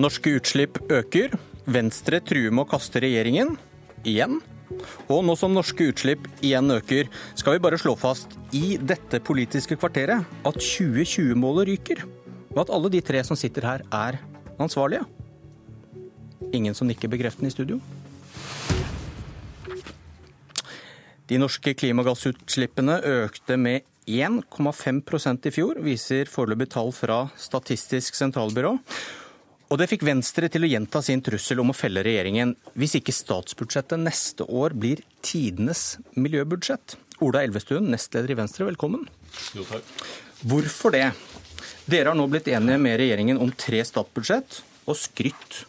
Norske utslipp øker. Venstre truer med å kaste regjeringen. Igjen. Og nå som norske utslipp igjen øker, skal vi bare slå fast i dette politiske kvarteret at 2020-målet ryker. Og at alle de tre som sitter her, er ansvarlige. Ingen som nikker bekreftende i studio? De norske klimagassutslippene økte med 1,5% i fjor, viser foreløpig tall fra Statistisk sentralbyrå. Og det fikk Venstre til å gjenta sin trussel om å felle regjeringen hvis ikke statsbudsjettet neste år blir tidenes miljøbudsjett. Ola Elvestuen, nestleder i Venstre, velkommen. Jo, takk. Hvorfor det? Dere har nå blitt enige med regjeringen om tre statsbudsjett, og skrytt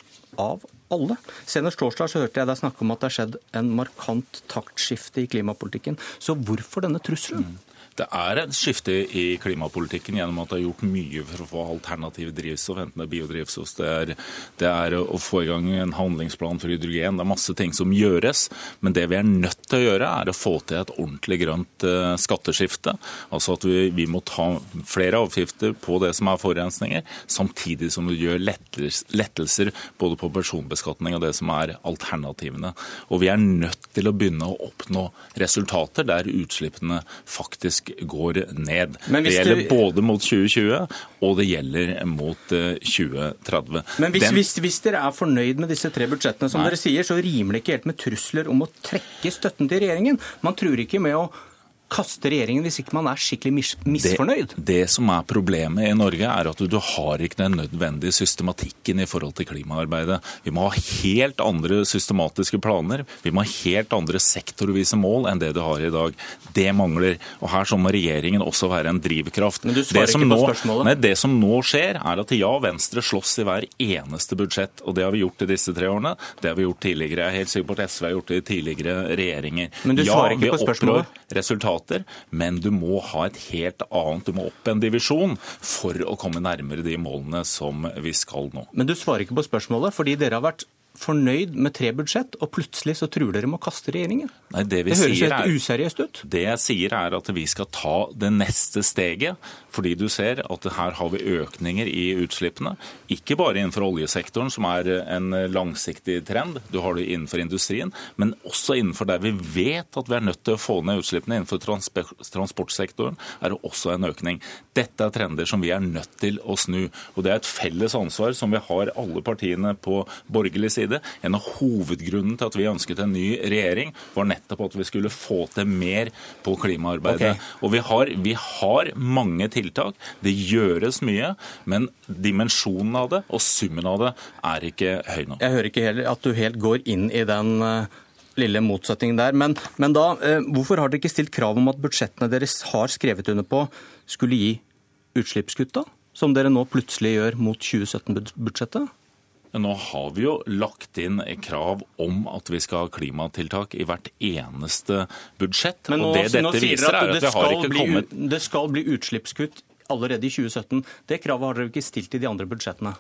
av alle. Senest torsdag så hørte jeg deg snakke om at det har skjedd en markant taktskifte i klimapolitikken. Så hvorfor denne trusselen? Mm. Det er et skifte i klimapolitikken gjennom at det er gjort mye for å få alternative drivstoff, enten det er biodrivstoff, det er, det er å få i gang en handlingsplan for hydrogen. Det er masse ting som gjøres, men det vi er nødt til å gjøre, er å få til et ordentlig grønt uh, skatteskifte. Altså at vi, vi, må ta flere avgifter på det som er forurensninger, samtidig som vi gjør lettelser både på personbeskatning og det som er alternativene. Og vi er nødt til å begynne å oppnå resultater der utslippene faktisk går ned. Det gjelder både mot 2020 og det gjelder mot 2030. Eh, Men hvis, Den... hvis, hvis dere er fornøyd med disse tre budsjettene, som Nei. dere sier, så rimer det ikke helt med trusler om å trekke støtten til regjeringen. Man tror ikke med å kaste regjeringen hvis ikke man er skikkelig mis misfornøyd? Det, det, som er problemet i Norge, er at du, du, har ikke den nødvendige systematikken i forhold til klimaarbeidet. Vi må ha helt andre systematiske planer. Vi må ha helt andre sektorvise mål enn det du har i dag. Det mangler. Og her så må regjeringen også være en drivkraft. Men du svarer ikke på spørsmålet? Nei, det som nå skjer, er at ja, Venstre slåss i hver eneste budsjett. Og det har vi gjort i disse tre årene. Det har vi gjort tidligere. Jeg er helt sikker på at SV har gjort det i tidligere regjeringer. Men du svarer ikke på spørsmålet? Ja, resultater men du må ha et helt annet. Du må opp en divisjon for å komme nærmere de målene som vi skal nå. Men du svarer ikke på spørsmålet, fordi dere har vært fornøyd med tre budsjett, og plutselig så truer dere med å kaste regjeringen? Nei, det, det høres helt useriøst ut. Det jeg sier er at vi skal ta det neste steget. Fordi du ser at her har vi økninger i utslippene. Ikke bare innenfor oljesektoren, som er en langsiktig trend. Du har det innenfor industrien. Men også innenfor der vi vet at vi er nødt til å få ned utslippene. Innenfor transportsektoren er det også en økning. Dette er trender som vi er nødt til å snu. Og det er et felles ansvar som vi har alle partiene på borgerlig side side. En av hovedgrunnen til at vi ønsket en ny regjering, var nettopp at vi skulle få til mer på klimaarbeidet. Okay. Og vi har, vi har mange tiltak. Det gjøres mye. Men dimensjonen av det og summen av det er ikke høy nok. Jeg hører ikke heller at du helt går inn i den eh, lille motsetningen der. Men, men da, eh, hvorfor har dere ikke stilt krav om at budsjettene deres har skrevet under på, skulle gi utslippskutt, da? Som dere nå plutselig gjør mot 2017-budsjettet? Nå har vi jo lagt inn krav om at vi skal ha klimatiltak i hvert eneste budsjett. Men nå, og det dette viser, er at det skal, bli, det skal bli utslippskutt allerede i 2017. Det kravet har dere ikke stilt i de andre budsjettene.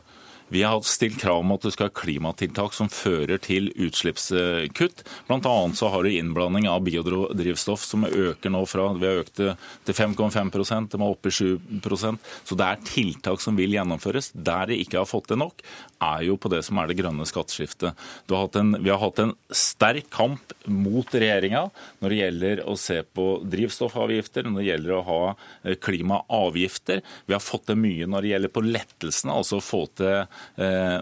Vi har stilt krav om at du skal ha klimatiltak som fører til utslippskutt. Annet så har du innblanding av biodrivstoff som øker nå fra Vi har økt det til 5,5 det må opp i 7 Så det er tiltak som vil gjennomføres. Der de ikke har fått det nok, er jo på det som er det grønne skatteskiftet. Vi har hatt en sterk kamp mot regjeringa når det gjelder å se på drivstoffavgifter, når det gjelder å ha eh, klimaavgifter. Vi har fått til mye når det gjelder på lettelsene, altså å få til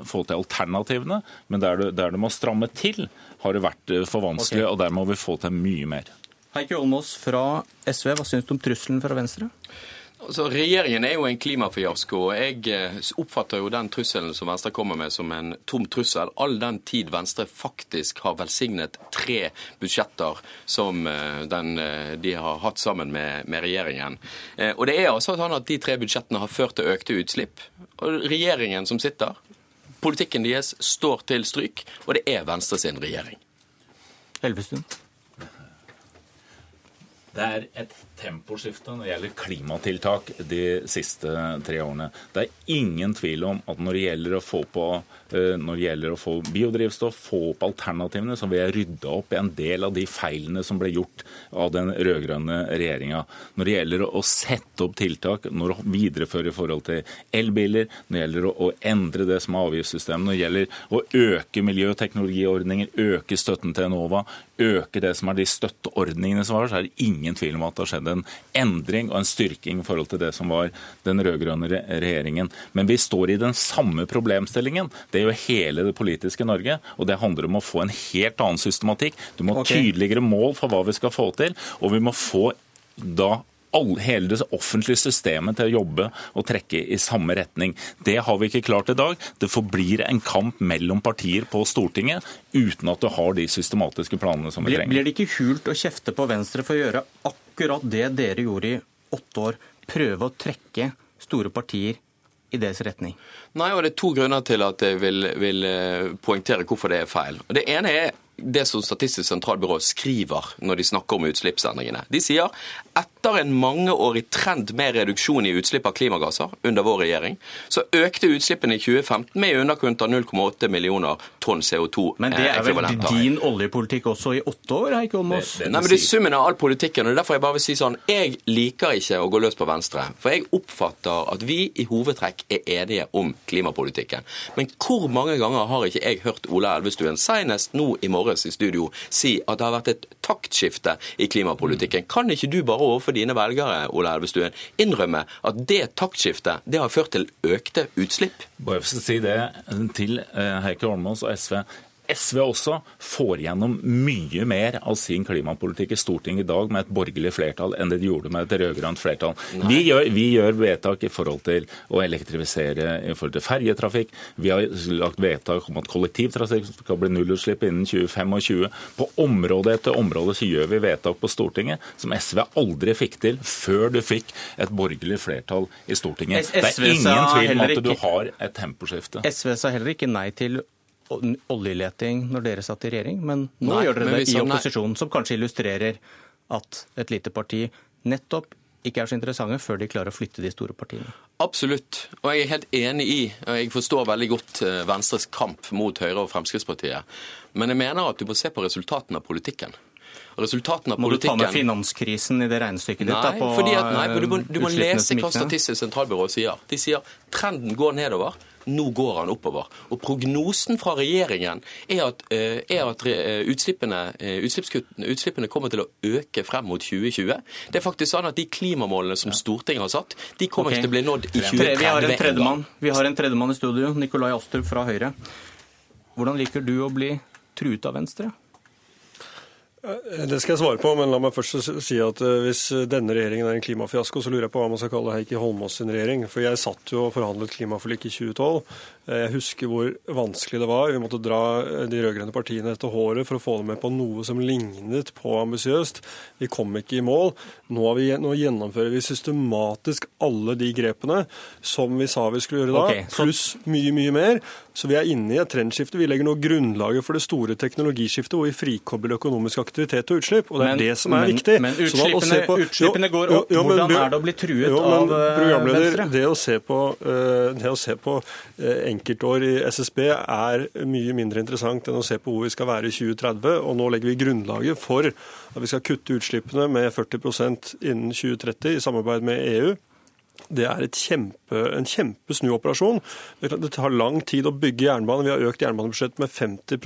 få til alternativene. Men der du, der du, må stramme til, har det vært eh, for vanskelig, okay. og der må vi få til mye mer. Heikki Olmås fra SV, hva syns du om trusselen fra Venstre? Altså, regjeringen er jo en klimafiasko. og Jeg eh, oppfatter jo den trusselen som Venstre kommer med som en tom trussel, all den tid Venstre faktisk har velsignet tre budsjetter som den, de har hatt sammen med, med, regjeringen. Og det er altså sånn at De tre budsjettene har ført til økte utslipp. Og regjeringen som sitter, politikken deres står til stryk, og det er Venstre sin regjering. Elvestuen? Det er et temposkifte når det gjelder klimatiltak de siste tre årene. Det er ingen tvil om at når det gjelder å få, på, eh, gjelder å få biodrivstoff, få opp alternativene, så vil jeg rydde opp i en del av de feilene som ble gjort av den rød-grønne regjeringa. Når det gjelder å sette opp tiltak, når å videreføre i forhold til elbiler, når det gjelder å endre det som er avgiftssystemet, når det gjelder å øke miljøteknologiordninger, øke støtten til Enova, øke det som er de støtteordningene som var, så er det ingen tvil om at det har skjedd en endring og en styrking i forhold til det som var den rød-grønne regjeringen. Men vi står i den samme problemstillingen. Det gjør hele det politiske Norge. Og det handler om å få en helt annen systematikk. Du må ha okay. tydeligere mål for hva vi skal få til. Og vi må få da alle, hele det offentlige systemet til å jobbe og trekke i samme retning. Det har vi ikke klart i dag. Det forblir en kamp mellom partier på Stortinget uten at du har de systematiske planene som vi trenger. Blir det ikke hult å kjefte på Venstre for å gjøre akkurat det dere gjorde i åtte år? Prøve å trekke store partier i deres retning? Nei, og Det er to grunner til at jeg vil, vil eh, poengtere hvorfor det er feil. Det ene er det som Statistisk sentralbyrå skriver når de snakker om utslippsendringene. De sier etter en mangeårig trend med reduksjon i utslipp av klimagasser under vår regjering, så økte utslippene i 2015 med i underkant av 0,8 millioner tonn CO2. Men det er vel din oljepolitikk også i åtte år, Heikki Holmås? Nei, men det er summen av all politikken. og Derfor jeg bare vil si sånn, jeg liker ikke å gå løs på Venstre. For jeg oppfatter at vi i hovedtrekk er enige om klimapolitikken. Men hvor mange ganger har ikke jeg hørt Ola Elvestuen, senest nå i morges i studio, si at det har vært et taktskifte i klimapolitikken? Kan ikke du bare overfor dine velgere Ola Elvestuen, innrømme at det taktskiftet det har ført til økte utslipp? Bare for å si det til eh, Heikki Holmås og SV. SV også får gjennom mye mer av sin klimapolitikk i Stortinget i dag med et borgerlig flertall enn det de gjorde med et rød-grønt flertall. Vi gjør, vi gjør, vedtak i forhold til å elektrifisere i forhold til ferjetrafikk. Vi har lagt vedtak om at kollektivtrafikk skal bli nullutslipp innen 2025. På område etter område så gjør vi vedtak på Stortinget som SV aldri fikk til før du fikk et borgerlig flertall i Stortinget. Det er ingen tvil om at du har et temposkifte. SV sa heller ikke nei til oljeleting når dere satt i regjering, men nå nei, gjør dere det i opposisjonen, som kanskje illustrerer at et lite parti nettopp ikke er så interessante før de klarer å flytte de store partiene. Absolutt, og jeg er helt enig i, og jeg forstår veldig godt eh, Venstres kamp mot Høyre og Fremskrittspartiet, men jeg mener at du må se på resultatene av politikken. Resultatene av må politikken... Må du ta med finanskrisen i det regnestykket ditt? Nei, da, fordi at, nei, du må, du må lese hva Statistisk sentralbyrå sier. De sier trenden går nedover. Nå går han oppover. Og Prognosen fra regjeringen er at, eh, er at eh, utslippene, eh, utslippene, kommer til å øke frem mot 2020. Det er faktisk sånn at De klimamålene som Stortinget har satt, de kommer okay. ikke til å bli nådd i 2030. Vi har en tredjemann Vi har en tredjemann i studio, Nikolai Astrup fra Høyre. Hvordan liker du å bli truet av Venstre? Eh, det skal jeg svare på, men la meg først si at eh, hvis denne regjeringen er en klimafiasko, så lurer jeg på hva man skal kalle Heikki Holmås sin regjering. For jeg satt jo og forhandlet klimaforlik i 2012. Eh, jeg husker hvor vanskelig det var. Vi måtte dra de rød-grønne partiene etter håret for å få dem med på noe som lignet på ambisiøst. Vi kom ikke i mål. Nå, vi, nå, gjennomfører vi systematisk alle de grepene som vi sa vi skulle gjøre da, okay, så... pluss mye, mye mer. Så vi er inne i et trendskifte. Vi legger nå grunnlaget for det store teknologiskiftet hvor vi frikobler økonomisk aktivitet og utslipp. Og det er men, det som er men, viktig. Men utslippene, på, utslippene går opp. Jo, jo, men, Hvordan er det å bli truet av eh, Venstre? Det å se på, uh, det å se på uh, enkeltår i SSB er mye mindre interessant enn å se på hvor vi skal være i 2030. Og nå legger vi grunnlaget for at vi skal kutte utslippene med 40% innen 2030 i samarbeid med EU. Det er kjempe, en kjempesnuoperasjon. Det tar lang tid å bygge jernbane. Vi har økt jernbanebudsjettet med 50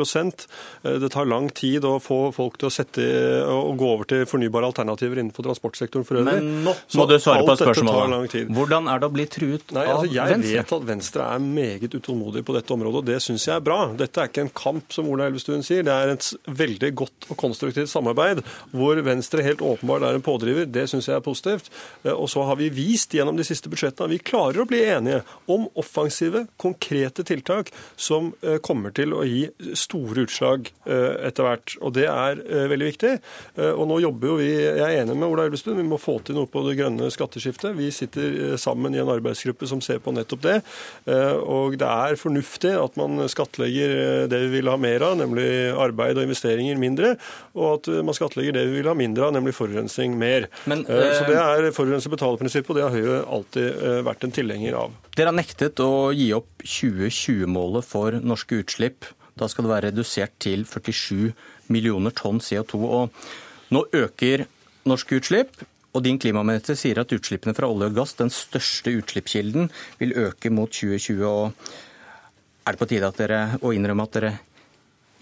eh, Det tar lang tid å få folk til å, sette, å gå over til fornybare alternativer innenfor transportsektoren for øvrig. Men nå må du svare på spørsmålet. Hvordan er det å bli truet Nei, altså, jeg Venstre? Jeg vet at Venstre er meget utålmodig på dette området, og det syns jeg er bra. Dette er ikke en kamp, som Ola Elvestuen sier. Det er et veldig godt og konstruktivt samarbeid hvor Venstre helt åpenbart er en pådriver. Det syns jeg er positivt. Eh, og så har vi vist gjennom de de siste budsjettene vi klarer å bli enige om offensive, konkrete tiltak som eh, kommer til å gi store utslag eh, etter hvert. Og det er eh, veldig viktig. Og nå jobber jo vi, jeg er enig med Ola Elvestuen, vi må få til noe på det grønne skatteskiftet. Vi sitter sammen i en arbeidsgruppe som ser på nettopp det. Og det er fornuftig at man skattlegger det vi vil ha mer av, nemlig arbeid og investeringer mindre, og at man skattlegger det vi vil ha mindre av, nemlig forurensning mer. Men, Så det er forurenser betaler-prinsippet, og det har Høyre alltid vært en tilhenger av. Dere har nektet å gi opp 2020-målet for norske utslipp. Da skal det være redusert til 47 millioner tonn CO2. Og nå øker norske utslipp. Og din klimaminister sier at utslippene fra olje og gass, den største utslippskilden, vil øke mot 2020. Og er det på tide at dere, å innrømme at dere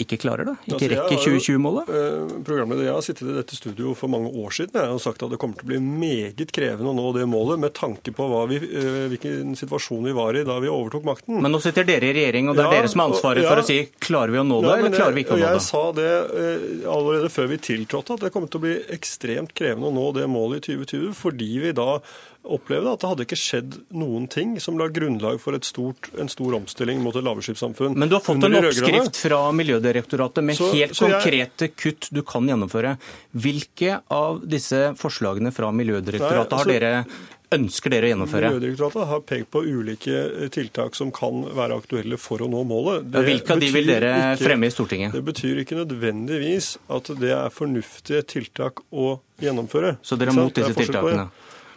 ikke klarer det? Ikke rekker 2020-målet? Eh, programleder, jeg har sittet i dette studio for mange år siden jeg har sagt at det kommer til å bli meget krevende å nå det målet, med tanke på vi, eh, hvilken situasjon vi var i da vi overtok makten. Men nå sitter dere i regjering, og det er ja, dere som har ansvaret ja, for å si klarer vi å nå det, ja, eller klarer vi ikke å nå det? Jeg sa det eh, allerede før vi tiltrådte, at det kommer til å bli ekstremt krevende å nå det målet i 2020, fordi vi da opplevde at det hadde ikke skjedd noen ting som la grunnlag for stort, en stor omstilling mot et lavutslippssamfunn. Men du har fått en oppskrift fra Miljødirektoratet med så, helt så konkrete jeg... kutt du kan gjennomføre. Hvilke av disse forslagene fra Miljødirektoratet Nei, altså, har dere ønsker dere å gjennomføre? Miljødirektoratet har pekt på ulike tiltak som kan være aktuelle for å nå målet. Det Hvilke av de vil dere ikke, fremme i Stortinget? Det betyr ikke nødvendigvis at det er fornuftige tiltak å gjennomføre. Så dere er mot disse tiltakene?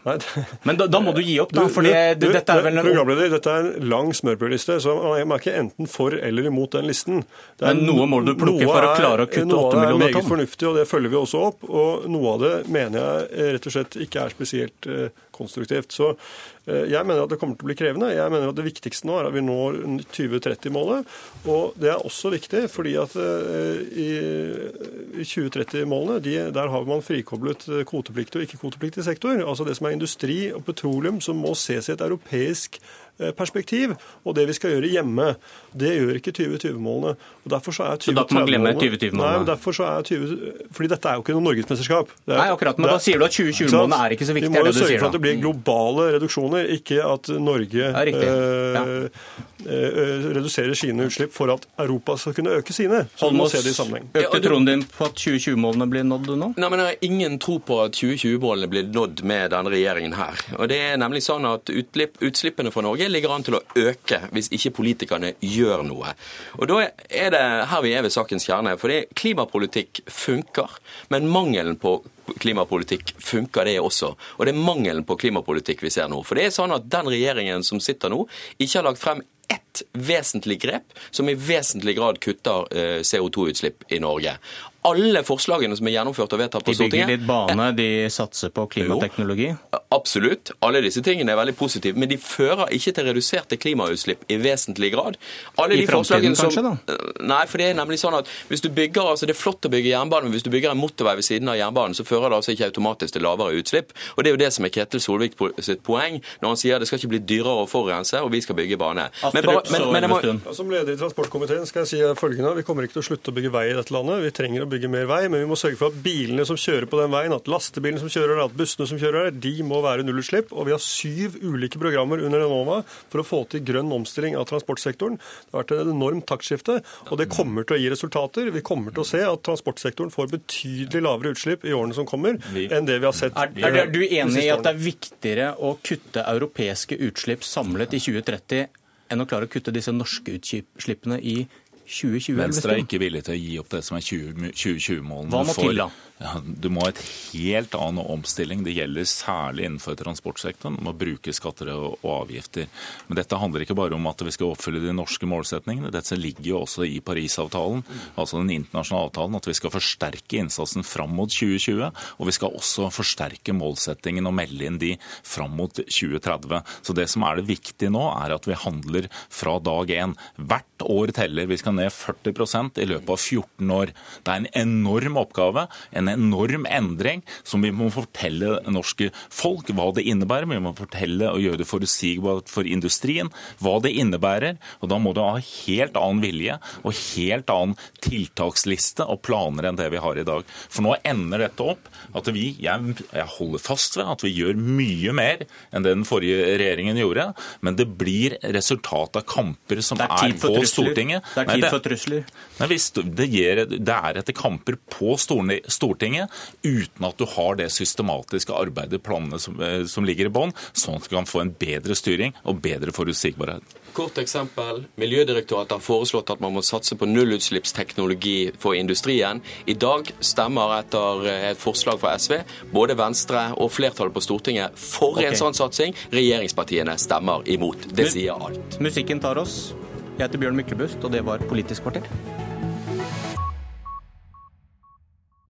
Men da, da, må du gi opp, da. for dette er vel en... Programleder, dette er en lang smørbrødliste, så man er ikke enten for eller imot den listen. Men noe må du plukke for å klare å kutte 8 millioner tonn? Noe det er meget fornuftig, og det følger vi også opp. Og noe av det mener jeg rett og slett ikke er spesielt eh, konstruktivt. Så eh, jeg mener at det kommer til å bli krevende. Jeg mener at det viktigste nå er at vi når 2030-målet. Og det er også viktig fordi at eh, i 2030-målene der har man frikoblet kvotepliktig og ikke-kvotepliktig sektor. Altså det som er industri og petroleum som må ses i et europeisk Eh, perspektiv. Og det vi skal gjøre hjemme, det gjør ikke 2020-målene. Og derfor så er 2030 Så da kan man glemme 2020-målene? Nei, derfor så er 20, fordi dette er jo ikke noe norgesmesterskap. Er, Nei, akkurat, men da sier du at 2020-målene er ikke så viktig? Vi må jo sørge for at det blir globale reduksjoner, ikke at Norge ja, ja. øh, reduserer sine utslipp for at Europa skal kunne øke sine. Så Holmås, økte troen din på at 2020-målene blir nådd nå? Nei, men Jeg har ingen tro på at 2020-målene blir nådd med denne regjeringen her. Og det er nemlig sånn at utslippene fra Norge Norge ligger an til å øke hvis ikke politikerne gjør noe. Og Da er det her vi er ved sakens kjerne. For klimapolitikk funker, men mangelen på klimapolitikk funker det også. Og det er mangelen på klimapolitikk vi ser nå. For det er sånn at den regjeringen som sitter nå, ikke har lagt frem ett vesentlig grep som i vesentlig grad kutter eh, CO2-utslipp i Norge alle forslagene som er gjennomført og vedtatt på Stortinget. De bygger litt bane, de satser på klimateknologi? Jo, absolutt. Alle disse tingene er veldig positive. Men de fører ikke til reduserte klimautslipp i vesentlig grad. Alle I framtiden kanskje, da? Eh, nei, for det er nemlig sånn at hvis du bygger, altså Det er flott å bygge jernbane, men hvis du bygger en motorvei ved siden av jernbanen, så fører det altså ikke automatisk til lavere utslipp. Og Det er jo det som er Ketil Solvik sitt poeng når han sier det skal ikke bli dyrere å forurense, og vi skal bygge bane. Men, bare, men, men, må... Som leder i transportkomiteen skal jeg si følgende. Vi kommer ikke til å slutte å bygge vei i dette landet. Vi trenger å bygge mer vei, men vi må sørge for at bilene som kjører på den veien, at lastebilene som kjører der, at bussene som kjører der, de må være nullutslipp. Og vi har syv ulike programmer under Enova for å få til grønn omstilling av transportsektoren. Det har vært et enormt taktskifte, og det kommer til å gi resultater. Vi kommer til å se at transportsektoren får betydelig lavere utslipp i årene som kommer, enn det vi har sett. Er, er du enig i at det er viktigere å kutte europeiske utslipp samlet i 2030 enn å klare å kutte disse norske utslippene i 2020? Venstre er ikke villig til å gi opp det som er 2020-målene. Hva må til da? Du må ha et helt annen omstilling. Det gjelder særlig innenfor transportsektoren. Du må bruke skatter og avgifter. Men dette handler ikke bare om at vi skal oppfylle de norske målsetningene. Dette ligger jo også i Parisavtalen, altså den internasjonale avtalen, at vi skal forsterke innsatsen fram mot 2020. Og vi skal også forsterke målsettingen og melde inn de fram mot 2030. Så det som er det viktige nå, er at vi handler fra dag én. Hvert år teller. Vi skal ned 40% i løpet av 14 år. Det er en enorm oppgave. en enorm endring som vi må fortelle norske folk hva det innebærer. Vi må fortelle og gjøre det forutsigbart for industrien hva det innebærer. Og da må du ha helt annen vilje og helt annen tiltaksliste og planer enn det vi har i dag. For nå ender dette opp at vi, jeg, jeg holder fast ved at vi gjør mye mer enn det den forrige regjeringen gjorde, men det blir resultat av kamper som er, er på trusler. Stortinget. Det er tid for trusler. Nei, hvis det, gir, det er etter kamper på Stortinget uten at du har det systematiske arbeidet, planene som, eh, som ligger i bånn, sånn at du kan få en bedre styring og bedre forutsigbarhet. Kort eksempel. Miljødirektoratet har foreslått at man må satse på nullutslippsteknologi for industrien. I dag stemmer etter eh, et forslag fra SV både Venstre og flertallet på Stortinget for okay. en sånn satsing. Regjeringspartiene stemmer imot. Det sier alt. Musikken tar oss. Jeg heter Bjørn Myklebust, og det var Politisk kvarter.